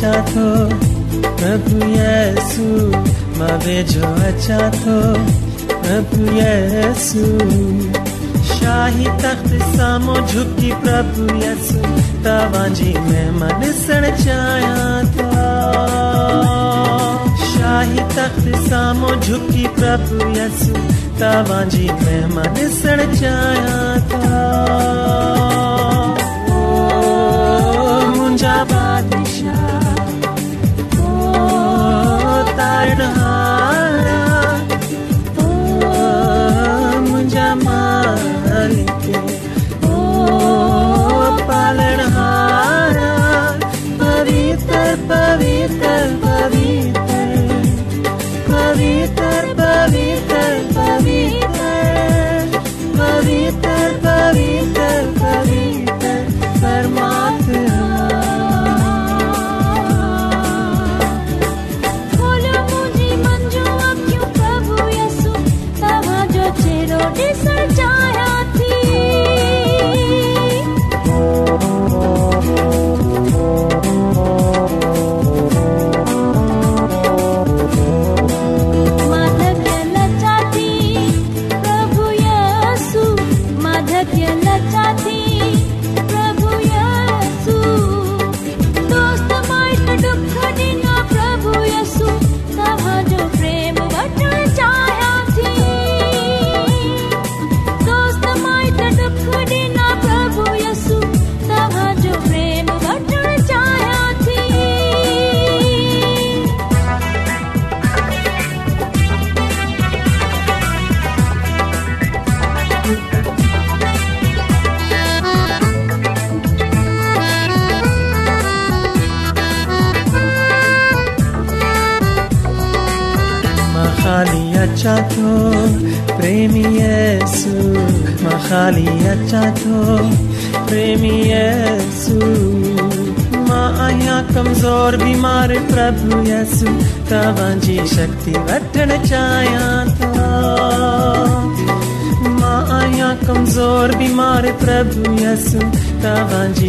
अच्छा थो प्रभु यीशु मावे जो अच्छा थो प्रभु यीशु शाही तख्त सामो झुकी प्रभु यीशु तवाजी में मन सण चाया तो शाही तख्त सामो झुकी प्रभु यीशु तवाजी में मन सण चाया था जमाल मां कमज़ोर बीमार प्रभु हुयसि तव्हांजी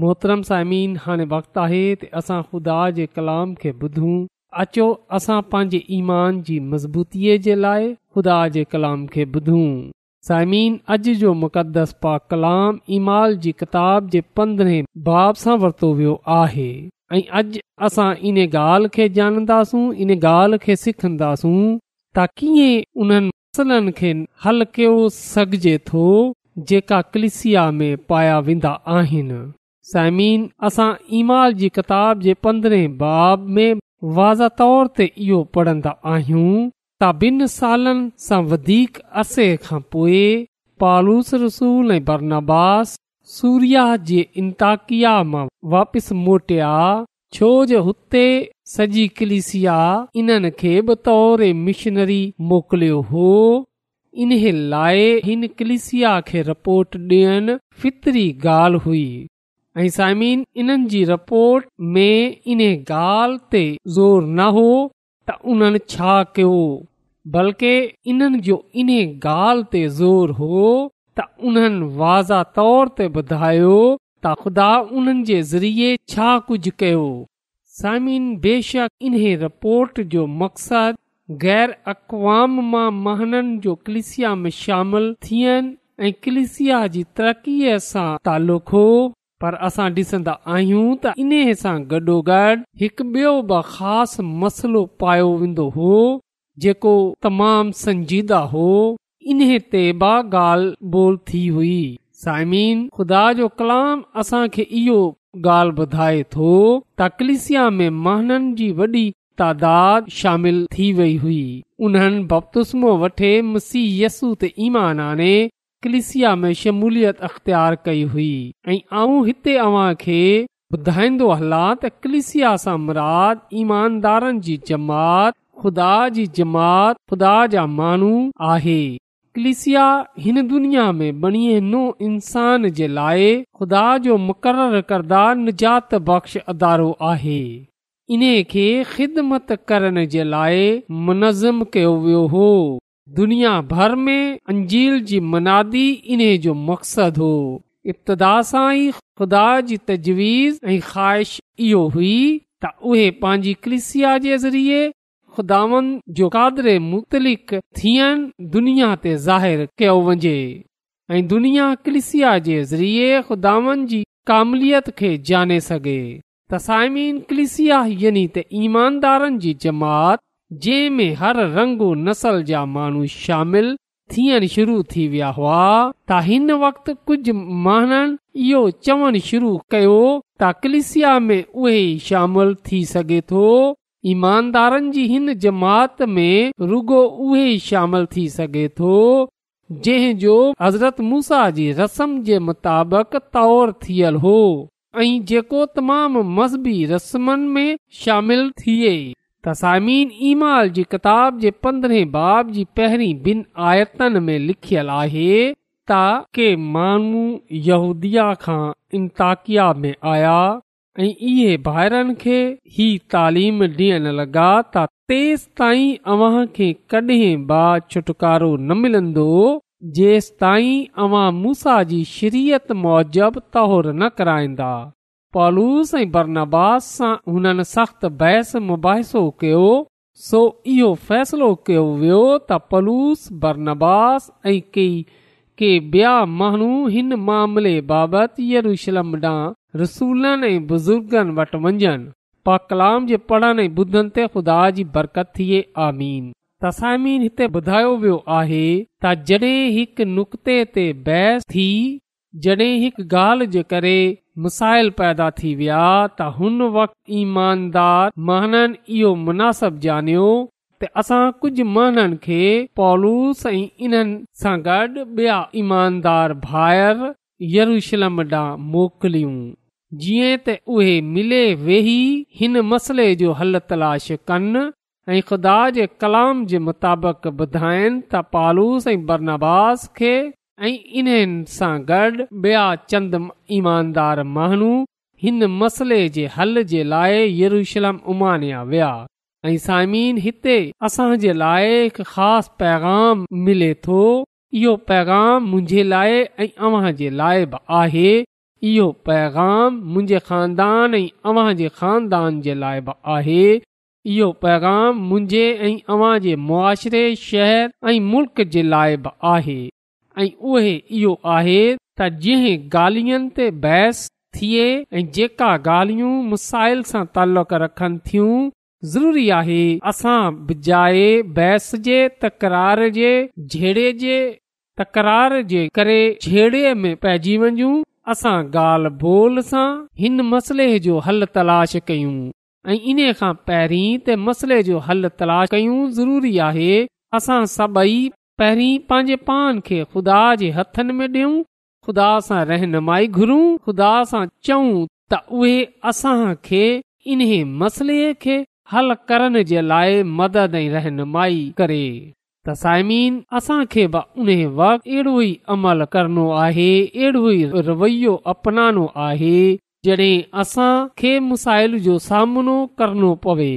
मोहतरम साइमन हाणे वक़्तु आहे त असां ख़ुदा जे कलाम खे ॿुधूं अचो असां पंहिंजे ईमान जी मज़बूतीअ जे लाइ खुदा जे कलाम खे ॿुधूं साइमीन अॼु जो मुक़दस पा कलाम ईमाल जी किताब जे पंद्रहें भाउ सां वरितो वियो आहे ऐं अॼु असां इन ॻाल्हि खे ॼाणंदासूं इन ॻाल्हि खे सिखंदासूं ता कीअं उन्हनि मसलनि खे हल कयो सघिजे थो जेका कलिसिया में पाया वेंदा साइमीन असां ईमाल जी किताब जे पंद्रहें बाब में वाज़ तौर ते इहो पढ़ंदा आहियूं त ॿिनि सालनि सां वधीक अरसे खां पोइ पालूस रसूल ऐं वरनबास सूर्या जे इंताकिया मां वापिसि मोटिया छो जो हुते सॼी क्लिसिया इन्हनि खे बि मिशनरी मोकिलियो हो इन्हे लाइ हिन कलिसिया खे रिपोर्ट डि॒यन फितिरी ॻाल्हि हुई ऐं सायमिन इन्हनि जी रिपोर्ट में इन ॻाल्हि ते ज़ोर न हो त उन्हनि छा कयो बल्कि इन्हनि जो इन ॻाल्हि ते ज़ोर हो त उन्हनि वाज़ा तौर ते ॿुधायो त ख़ुदा उन्हनि जे ज़रिये छा कुझ कयो साममिन बेशक इन्हे रिपोर्ट जो मक़सदु गैर अक़वाम मां महननि जो कलिसिया में शामिल थियनि ऐं कलिसिया जी तरक़ीअ सां तालुक़ पर असां ॾिसन्दा आहियूं त इन्हे सां गॾोगॾु हिकु ॿियो बि ख़ासि मसलो पायो वेंदो हो जेको तमामु संजीदा हो इन्हे ते बाल बोल थी हुई साइमीन खुदा जो कलाम असांखे इहो ॻाल्हि ॿुधाए थो त कलिसिया में महननि जी वॾी तादाद शामिल थी वई हुई उन्हनि बप्तो वठे मुसीयस ते ईमान आने कलिसिया में शमूलियत अख़्तियार कई हुई ऐं आऊं हिते अव्हां खे ॿुधाईंदो हलां त कलिसिया सां मुराद ईमानदारनि जी जमात ख़ुदा जी जमात ख़ुदा जा माण्हू आहे कलिसिया हिन दुनिया में बणियां नो इंसान जे लाइ खुदा जो मुक़ररु करदार निजात बख़्श अदारो आहे इन्हे खे ख़िदमत करण जे लाइ मुनज़िम कयो वियो हो दुनिया भर में अंजील जी मनादी इन्हे जो मक़्सदु हो इब्तदा सां ई ख़ुदा जी तजवीज़ ऐं ख़्वाहिश इहो हुई त उहे पंहिंजी क्लिसिया जे ज़रिये ख़ुदावनि जो कादर मुख़्तलिक थियनि दुनिया ते ज़ाहिर कयो वञे ऐं दुनिया क्लिसिया जे ज़रिए खुदावनि जी कामलियत खे जाने सघे तसाइमीन क्लिसियानि त ईमानदारनि जी जमात जंहिं में हर रंग नसल जा माण्हू शामिल थियण शुरू थी विया हुआ त हिन वक़्तु कुझु महननि इहो चवणु शुरू कयो त कलिसिया में उहे शामिल थी सघे थो ईमानदारनि जी हिन जमात में रुगो उहे शामिल थी सघे थो जंहिं जो हज़रत मूसा जी रस्म जे मुताबिक़ तौर थियल हो ऐं जेको तमामु मज़हबी रस्मनि में शामिल थिए तसामीन ईमाल जी किताब जे पंद्रहं बाब जी पहिरीं ॿिनि आयतनि में लिखियलु आहे त के माण्हू यहूदि खां इंताकिया में आया ऐं इहे भाइरनि खे ई तालीम ॾियण लॻा त तेसि ताईं अव्हां खे कॾहिं बा छुटकारो न मिलंदो जेसि ताईं अवां मूसा जी शरीयत मोजिब तोहरु न कराईंदा पलूस ऐं बरनबास सां हुननि सख़्त बहस मुबाहसो कयो सो इहो फ़ैसिलो कयो वियो त पलूस बरनबास ऐं कई के ॿिया माण्हू हिन मामले बाबति ॾांहुं रसूलनि ऐं बुज़ुर्गनि वटि वञनि पा कलाम जे पढ़ण ऐं ॿुधनि ते ख़ुदा जी बरकत थिए आमीन तसामीन हिते ॿुधायो वियो आहे त जॾहिं हिकु नुक़्ते ते बहस थी जॾहिं हिकु ॻाल्हि जे करे मसाइल पैदा थी विया त हुन वक़्ति ईमानदार महन इहो मुनासिब ॼाणयो त असां कुझु महननि खे पॉलूस ऐं इन्हनि सां गॾु ॿिया ईमानदार भाइर यरूशलम ॾांहुं मोकिलियूं जीअं त उहे मिले वेही हिन मसइले जो हल तलाश कनि ऐं ख़ुदा जे कलाम जे मुताबिक़ ॿुधाइनि त पालूस ऐं बरनास खे ऐं इन्हनि सां गॾु ॿिया चंद ईमानदार माण्हू हिन मसइले जे हल जे लाइ यरूशलम उमानिया विया ऐं सामिन हिते असां जे लाइ ख़ासि पैगाम मिले थो इहो पैगाम मुंहिंजे लाइ ऐं अव्हां जे लाइ बि आहे इहो पैगाम मुंहिंजे ख़ानदान ऐं अव्हां जे ख़ानदान जे लाइ बि आहे इहो पैगाम मुंहिंजे ऐं अव्हां जे शहर ऐं मुल्क़ जे लाइ बि आहे ऐं उहे इहो आहे त जंहिं ॻाल्हियुनि ते बहस थिए ऐं जेका ॻाल्हियूं मुसाइल सां तालक रखनि थियूं ज़रूरी आहे असां बिजाए बहस जे तकरार झेड़े जे तकरार जे करे में पइजी वञूं असां ॻाल्हि ॿोल सां हिन मसइले जो हल तलाश कयूं ऐं इन खां पहरीं त मसइले जो हल तलाश कयूं ज़रूरी आहे असां सभई पहिरीं पंहिंजे पान खे ख़ुदा जे हथनि में ॾियूं ख़ुदा सां रहनुमाई घुरूं ख़ुदा सां चऊं त उहे इन मसले खे हल करण जे लाइ मदद ऐं रहनुमाई करे तसाइमीन असांखे उन वक़्त अहिड़ो ई अमल करणो आहे अहिड़ो ई रवैयो अपनो आहे जॾहिं असां खे मुसाइल जो सामनो करणो पवे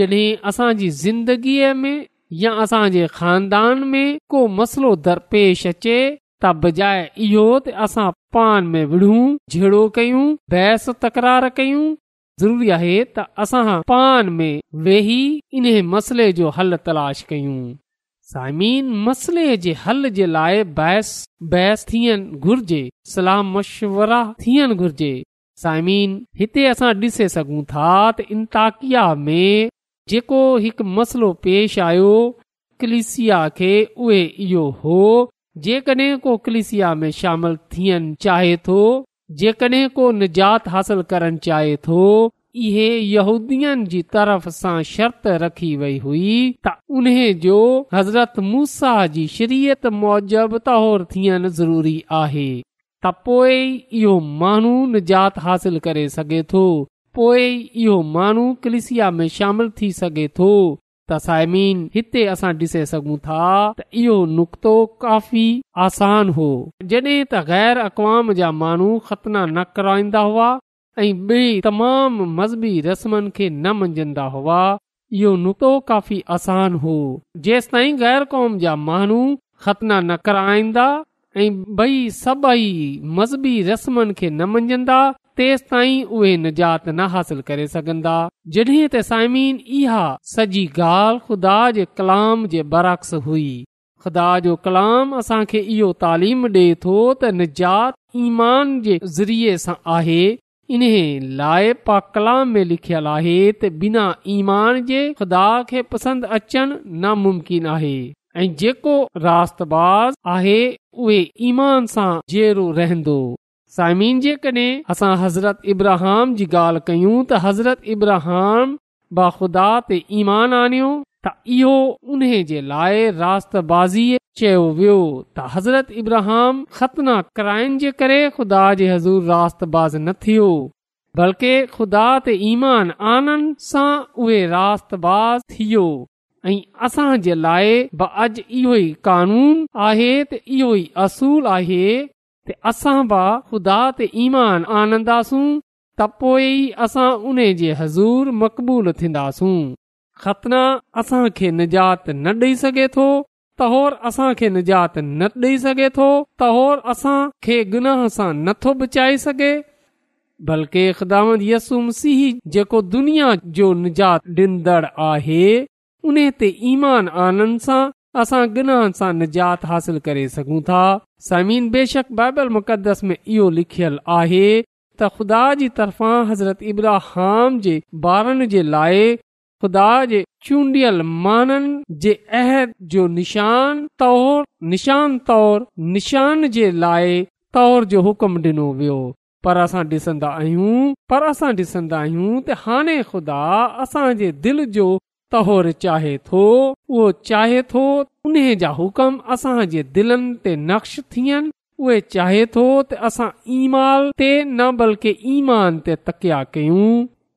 जॾहिं असांजी ज़िंदगीअ में या असां ख़ानदान में को मसलो दरपेश अचे त बजाए इहो त असां पान में विढ़ूं झेड़ो कयूं बहस तकरार कयूं ज़रूरी आहे त असां पान में वेही इन्हे मसइले जो हल तलाश कयूं साइमन मसइले जे हल जे लाइ बहस बहस थियण घुर्जे सलाह मशवरा थियण घुर्जे साइमन हिते असां ॾिसी सघूं था त इंताकिया में जेको हिकु मसलो पेश आयो कलिसिया खे उहे इहो हो जेके को कलिसिया में शामिल थियण चाहे थो जेकॾहिं को निजात हासिल करणु चाहे थो इहे यहूदीन जी तरफ़ सां शर्त रखी वेई हुई त उन जो हज़रत मूसा जी शरीयत मौजब ताहोर थियनि ज़रूरी आहे त पो इहो माण्हू निजात हासिल करे सघे थो पो इहो माण्हू कलिसिया में शामिल थी सघे थो त सायमी हिते असां ॾिसी सघूं था त इहो नुक़्तो काफ़ी आसान हो जॾहिं त गैर अक़वाम जा माण्हू ख़तना न कराईंदा हुआ ऐं बे तमाम मज़हबी रस्मनि खे न मञंदा हुआ इहो नुक़्तो काफ़ी आसान हो जेसि ताईं ग़ैर क़ौम जा माण्हू ख़तना न कराईंदा ऐं बई सभई मज़हबी रस्मनि खे न मञंदा तेसि ताईं उहे निजात न हासिल करे सघंदा जॾहिं त साइमीन इहा सॼी ॻाल्हि खु़दा जे कलाम जे बरक्स हुई खुदा जो कलाम असां खे इहो तालीम डे॒ थो त निजात ईमान जे ज़रिये सां आहे इन्हे पा कलाम में लिखियल आहे त बिना ईमान जे ख़ुदा खे पसंदि अचण नामुमकिन आहे ऐं जेको रातबाज़ आहे उहे ईमान सां जेरो रहंदो साइमिन जे कडहिं असां हज़रत इब्रहाम जी ॻाल्हि कयूं त हज़रत इब्रहाम बाख़ुदा खुदा ते ईमान आनियो त इहो उन जे लाइ रातबाज़ीअ चयो वियो त हज़रत इब्रहम ख़तना कराइण जे करे ख़ुदा जे हज़ूर रात न थियो बल्कि ख़ुदा ते ईमान आनंद सां उहे रास बाज़ थी ऐं असां जे लाइ ब अॼ इहो ई कानून आहे त इहो ई असूल आहे असां बि ख़ुदा ते ईमान आनंदासूं त पोइ असां उन जे हज़ूर मक़बूल थींदासूं ख़तना असांखे निजात न ॾेई सघे थो त होर असांखे निजात न ॾेई सघे थो त होर असां खे गिनाह सां न थो बचाए सघे बल्कि ख़िदामत यसुम सीही जेको दुनिया जो निजात ॾींदड़ आहे उन ते ईमान आनंद सां असां गुनाह सां निजात हासिल करे सघूं था समीन बेशक बाइबल मुक़दस में इहो लिखियलु आहे त ख़ुदा जी तरफ़ां हज़रत इब्राहाम ॿारनि जे लाइ ख़ुदा जे चूंडियल माननि जे अहद जो निशान तौर निशान तौर निशान जे लाइ तौर जो हुकुम डि॒नो वियो पर असां ॾिसंदा आहियूं पर असां ॾिसंदा आहियूं हाणे ख़ुदा असांजे दिलि जो तहोर चाहे थो उहो चाहे थो उन जा हुकम असां जे दिलनि ते नक्श थियनि उहे चाहे थो त असां ईमान ते न बल्कि ईमान ते तकिया कयूं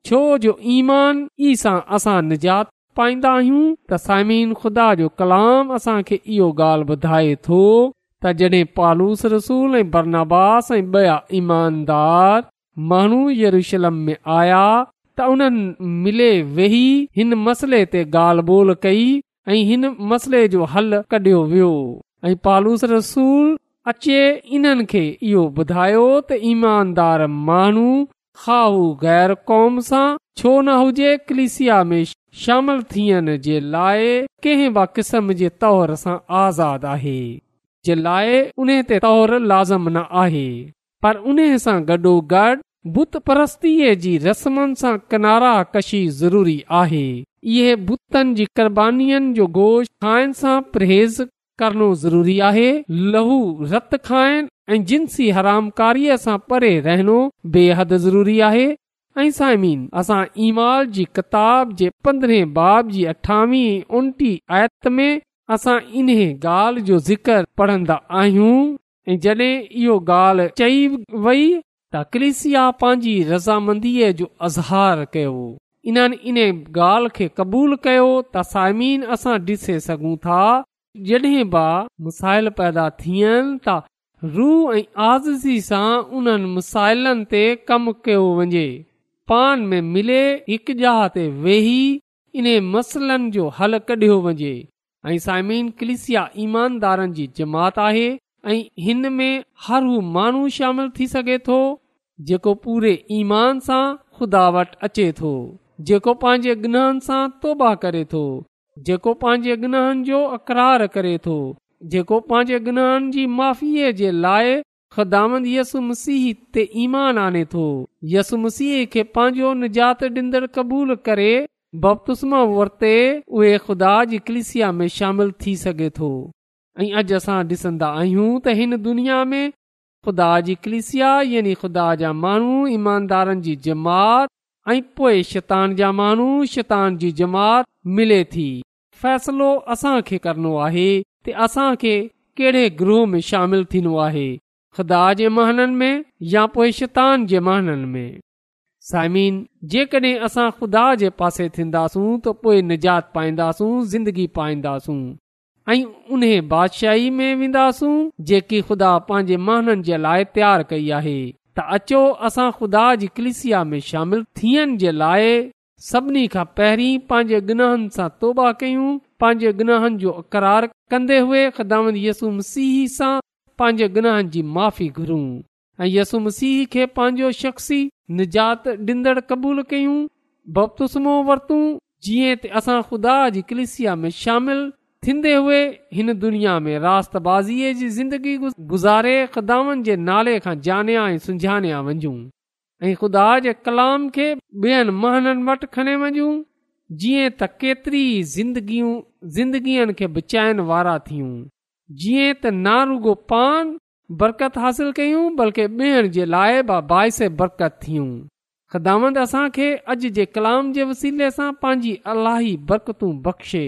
छो जो ईमान ई सां असां निजात पाईंदा आहियूं त साइमीन ख़ुदा जो कलाम असांखे इहो ॻाल्हि ॿुधाए थो त जडे॒ पालूस रसूल ऐं बरनाबास ऐं ॿया ईमानदार माण्हू यरुशलम में आया त उन्हनि मिले वेही हिन मसइले ते ॻाल्हि ॿोल कई ऐं हिन मसले जो हल कढियो वियो ऐं पालूस रसूल अचे इन्हनि खे इहो ॿुधायो त ईमानदार माण्हू हाहू गैर कौम सां छो न हुजे क्लिशिया में शामिल थियण जे लाइ कंहिं बि क़िस्म जे तौर सां आज़ादु आहे जे लाइ उन ते तौरु लाज़िम न आहे पर उन सां गॾोगॾु बुत परस्तीअ जी रस्मनि सां किनारा कशी ज़रूरी आहे इहे बुतनि जी क़ुरबानीन जो गोश परहेज़ करणो ज़रूरी आहे लहू रत खाइन ऐं जिनसी हरामकारीअ सां परे रहनो बेहद ज़रूरी आहे साइमीन असां ईमाल जी किताब जे पंद्रहं बाब जी अठावीह उनटी आयत में असां इन ॻाल्हि जो ज़िक्र पढ़ंदा आहियूं जडे॒ इहो गाल चई वई त क्लिसिया पंहिंजी रज़ामंदीअ जो अज़हार कयो इन्हनि इन ॻाल्हि खे क़बूल कयो त सायमन असां ॾिसे सघूं था जॾहिं ब मसाइल पैदा थियनि त रूह ऐं आज़ी सां उन्हनि मुसाइलनि ते कमु कयो वञे पान में मिले हिकु जहा ते वेही इन्हे मसइलनि जो हल कढियो वञे ऐं सायमीन क्लिसिया ईमानदारनि जी जमात आहे ऐं में हर हू माण्हू शामिल थी सघे थो जेको पूरे ईमान सां खुदावट अचे थो जेको पंहिंजे गनहनि सां तौबा करे थो जेको पंहिंजे गनहनि जो अकरार करे थो जेको पंहिंजे गनाहनि जी माफ़ीअ जे लाइ ख़ुदामंद यसु मसीह ते ईमान आने थो यसु मसीह खे पंहिंजो निजात डींदड़ क़बूल करे बपतुस्मा वरिते उहे ख़ुदा कलिसिया में शामिल थी सघे थो ऐं अॼु असां ॾिसंदा आहियूं त हिन दुनिया में ख़ुदा जी कलिसिया यानी ख़ुदा जा माण्हू ईमानदारनि जी जमात ऐं पोइ शैतान जा माण्हू शैतान जी जमात मिले थी फ़ैसिलो असांखे करणो आहे त असां खे कहिड़े ग्रोह में शामिल थींदो आहे ख़ुदा जे महननि में या पोइ शैतान जे महननि में साइमीन जे कड॒हिं असां ख़ुदा जे पासे थींदासूं त पोइ निजात पाईंदासूं ज़िंदगी पाईंदासूं ऐं उन बादशाही में वेंदासूं जेकी ख़ुदा पंहिंजे महाननि जे लाइ तयारु कई आहे त अचो असां ख़ुदा जे कलिसिया में शामिल थियण जे लाइ सभिनी खां पहिरीं पंहिंजे गुनाहनि सां तौबा कयूं पंहिंजे गुनाहनि जो अकरार कंदे हुए ख़ुदामत यसू मसीह सां पंहिंजे गुनाहनि जी माफ़ी घुरूं ऐं यसु मसीह खे पंहिंजो शख्सी निजात ॾींदड़ क़बूल कयूं बप्तुस्मो वरतूं जीअं असां ख़ुदा जी कलिसिया में शामिल थींदे हुए हिन दुनिया में रासत बाज़ीअ जी ज़िंदगी गुज़ारे ख़िदाम जे नाले खां जानिया ऐं सुञाणिया वञूं ऐं ख़ुदा जे कलाम खे ॿियनि महननि वटि खणे वञूं जीअं त केतिरी ज़िंदगियूं ज़िंदगीअ खे बचाइण वारा थियूं जीअं त रुगो पान बरकत हासिल कयूं बल्कि ॿेअर जे लाइ बाइस बरकत थियूं ख़िदामंद असां खे अॼु जे कलाम जे वसीले सां पंहिंजी अलाही बरकतू बख़्शे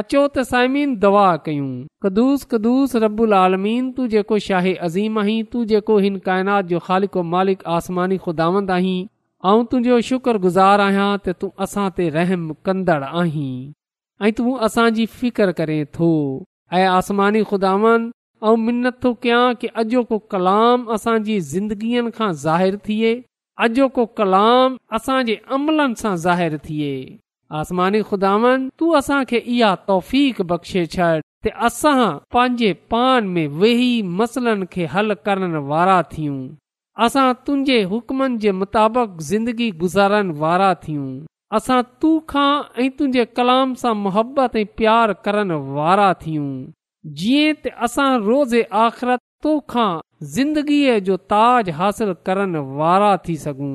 अचो त साइमीन दवा कयूं कदुस कदुस आलमीन तूं जेको शाही अज़ीम आहीं तूं जेको हिन काइनात जो ख़ालिको मालिक आसमानी खुदावंद आहीं ऐं तुंहिंजो शुक्रगुज़ार आहियां त तूं असां ते रहम कंदड़ आहीं ऐं तूं असांजी फ़िकर करें थो ऐं आसमानी खुदावंद मिनत थो कयां कि अॼो को कलाम असांजी ज़िंदगीअनि खां ज़ाहिरु थिए अॼो को कलाम असांजे अमलनि सां ज़ाहिरु थिए आसमानी ख़ुदान तू असांखे इहा तौफ़ बख़्शे छॾ त असां पंहिंजे पान में वेही मसलनि खे हल करण वारा थियूं असां तुंहिंजे हुकमनि जे मुताबिक़ ज़िंदगी गुज़ारण वारा थियूं असां तू खां ऐं तुंहिंजे कलाम सां मुहबत ऐं प्यार करण वारा थियूं जीअं त असां रोज़ आख़िरत तोखां ज़िंदगीअ जो ताज हासिल करण वारा थी सघूं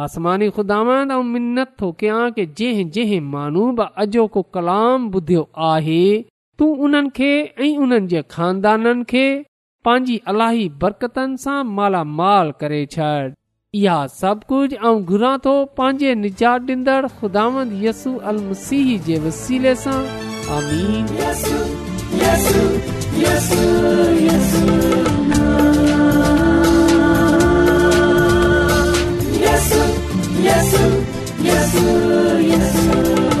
आसमानी आसमानद थो कयां की जंहिं जंहिं माण्हू बि अॼोको कलाम ॿुधियो आहे तूं उन्हनि खे ऐं उन्हनि जे खानदाननि खे पंहिंजी अलाही बरकतनि सां मालामाल करे छॾ इहा सभु कुझु ऐं घुरां थो पंहिंजे निजातींदड़ुदांदसू अल जे वसीले सां 예수 예수 예수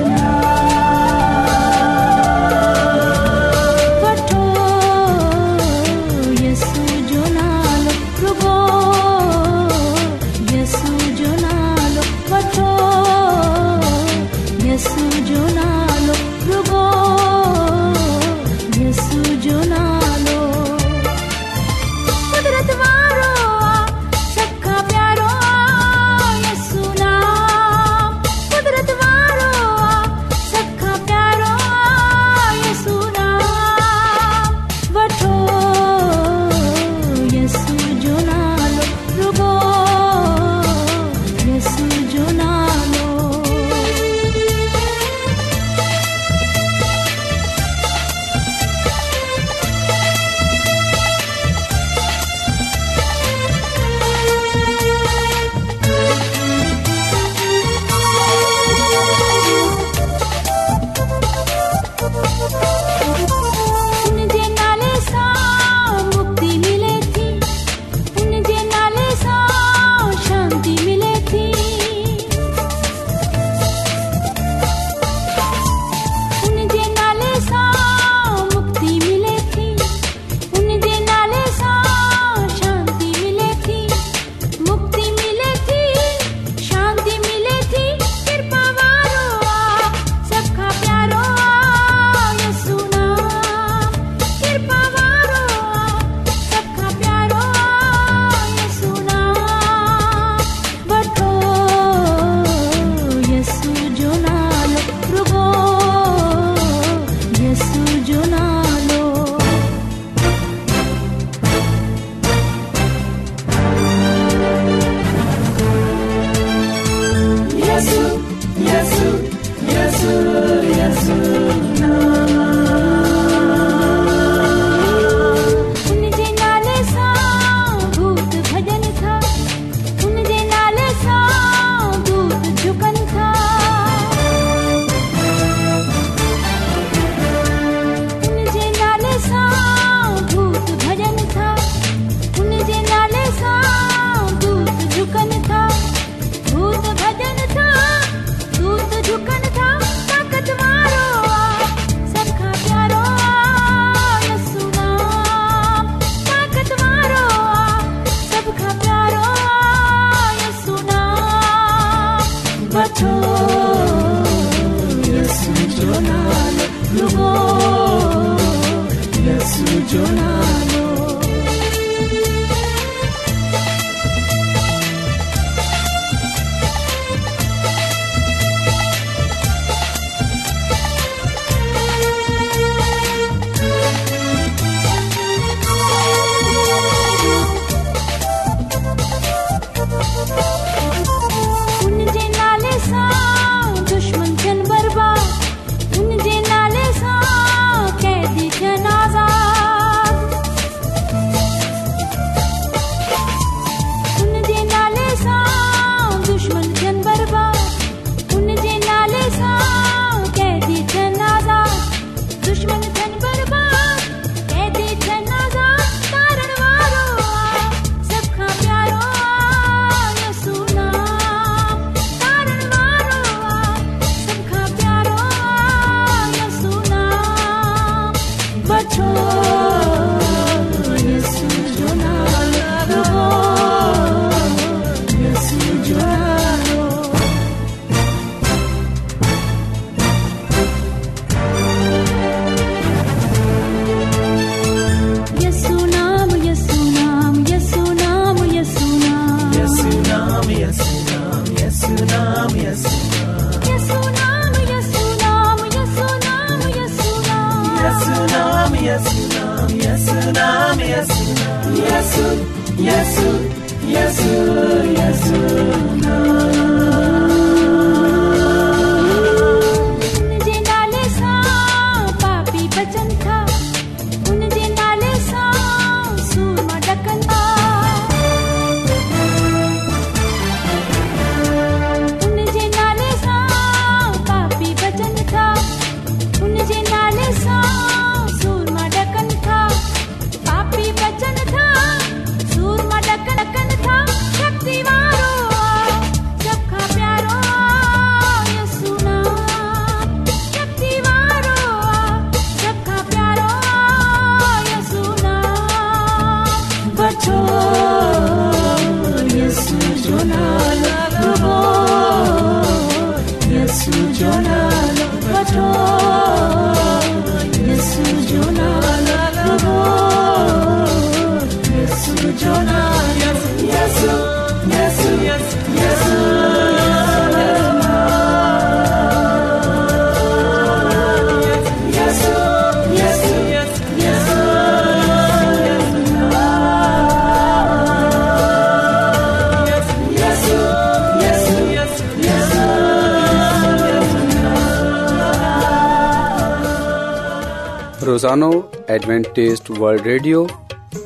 एडवेंटेज़ वल्ड रेडियो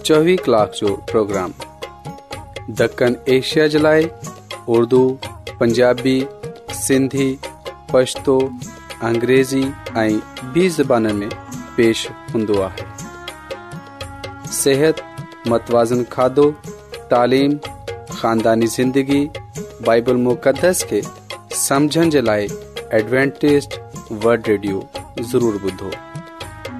ریڈیو कलाक जो جو پروگرام دکن ایشیا جلائے اردو پنجابی سندھی پشتو अंग्रेज़ी ऐं बि ज़बान میں پیش हूंदो आहे सिहत मतवाज़न खाधो तालीम ख़ानदानी ज़िंदगी बाइबल मुक़दस खे समझण जे लाइ एडवेंटेज़ वल्ड